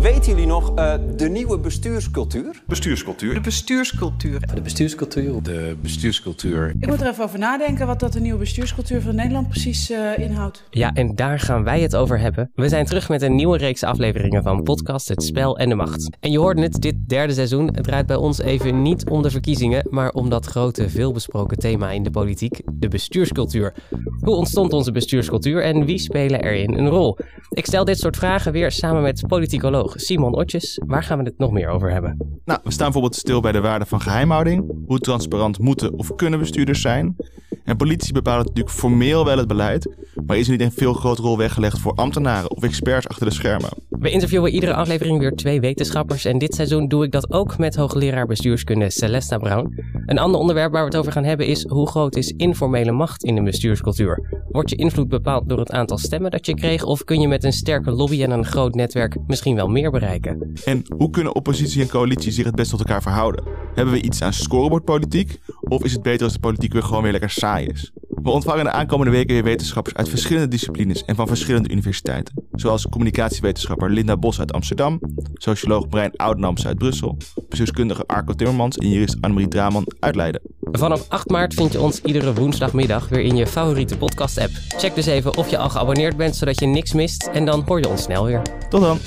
weten jullie nog uh, de nieuwe bestuurscultuur? Bestuurscultuur. De bestuurscultuur. De bestuurscultuur. De bestuurscultuur. Ik moet er even over nadenken wat dat de nieuwe bestuurscultuur van Nederland precies uh, inhoudt. Ja, en daar gaan wij het over hebben. We zijn terug met een nieuwe reeks afleveringen van podcast Het Spel en de Macht. En je hoort het, dit derde seizoen het draait bij ons even niet om de verkiezingen, maar om dat grote, veelbesproken thema in de politiek, de bestuurscultuur. Hoe ontstond onze bestuurscultuur en wie spelen erin een rol? Ik stel dit soort vragen weer samen met politicoloog Simon Otjes. Waar gaan we het nog meer over hebben? Nou, we staan bijvoorbeeld stil bij de waarde van geheimhouding. Hoe transparant moeten of kunnen bestuurders zijn? En politici bepalen natuurlijk formeel wel het beleid, maar is er niet een veel grotere rol weggelegd voor ambtenaren of experts achter de schermen? We interviewen iedere aflevering weer twee wetenschappers en dit seizoen doe ik dat ook met hoogleraar bestuurskunde Celesta Brown. Een ander onderwerp waar we het over gaan hebben is hoe groot is informele macht in de bestuurscultuur? Wordt je invloed bepaald door het aantal stemmen dat je kreeg of kun je met een sterke lobby en een groot netwerk misschien wel meer bereiken? En hoe kunnen oppositie en coalitie zich het best tot elkaar verhouden? Hebben we iets aan scorebordpolitiek of is het beter als de politiek weer gewoon weer lekker saai is? We ontvangen de aankomende weken weer wetenschappers uit verschillende disciplines en van verschillende universiteiten. Zoals communicatiewetenschapper Linda Bos uit Amsterdam, socioloog Brein Oudenams uit Brussel, bestuurskundige Arco Timmermans en jurist Annemarie Draman uit Leiden. Vanaf 8 maart vind je ons iedere woensdagmiddag weer in je favoriete podcast-app. Check dus even of je al geabonneerd bent, zodat je niks mist en dan hoor je ons snel weer. Tot dan!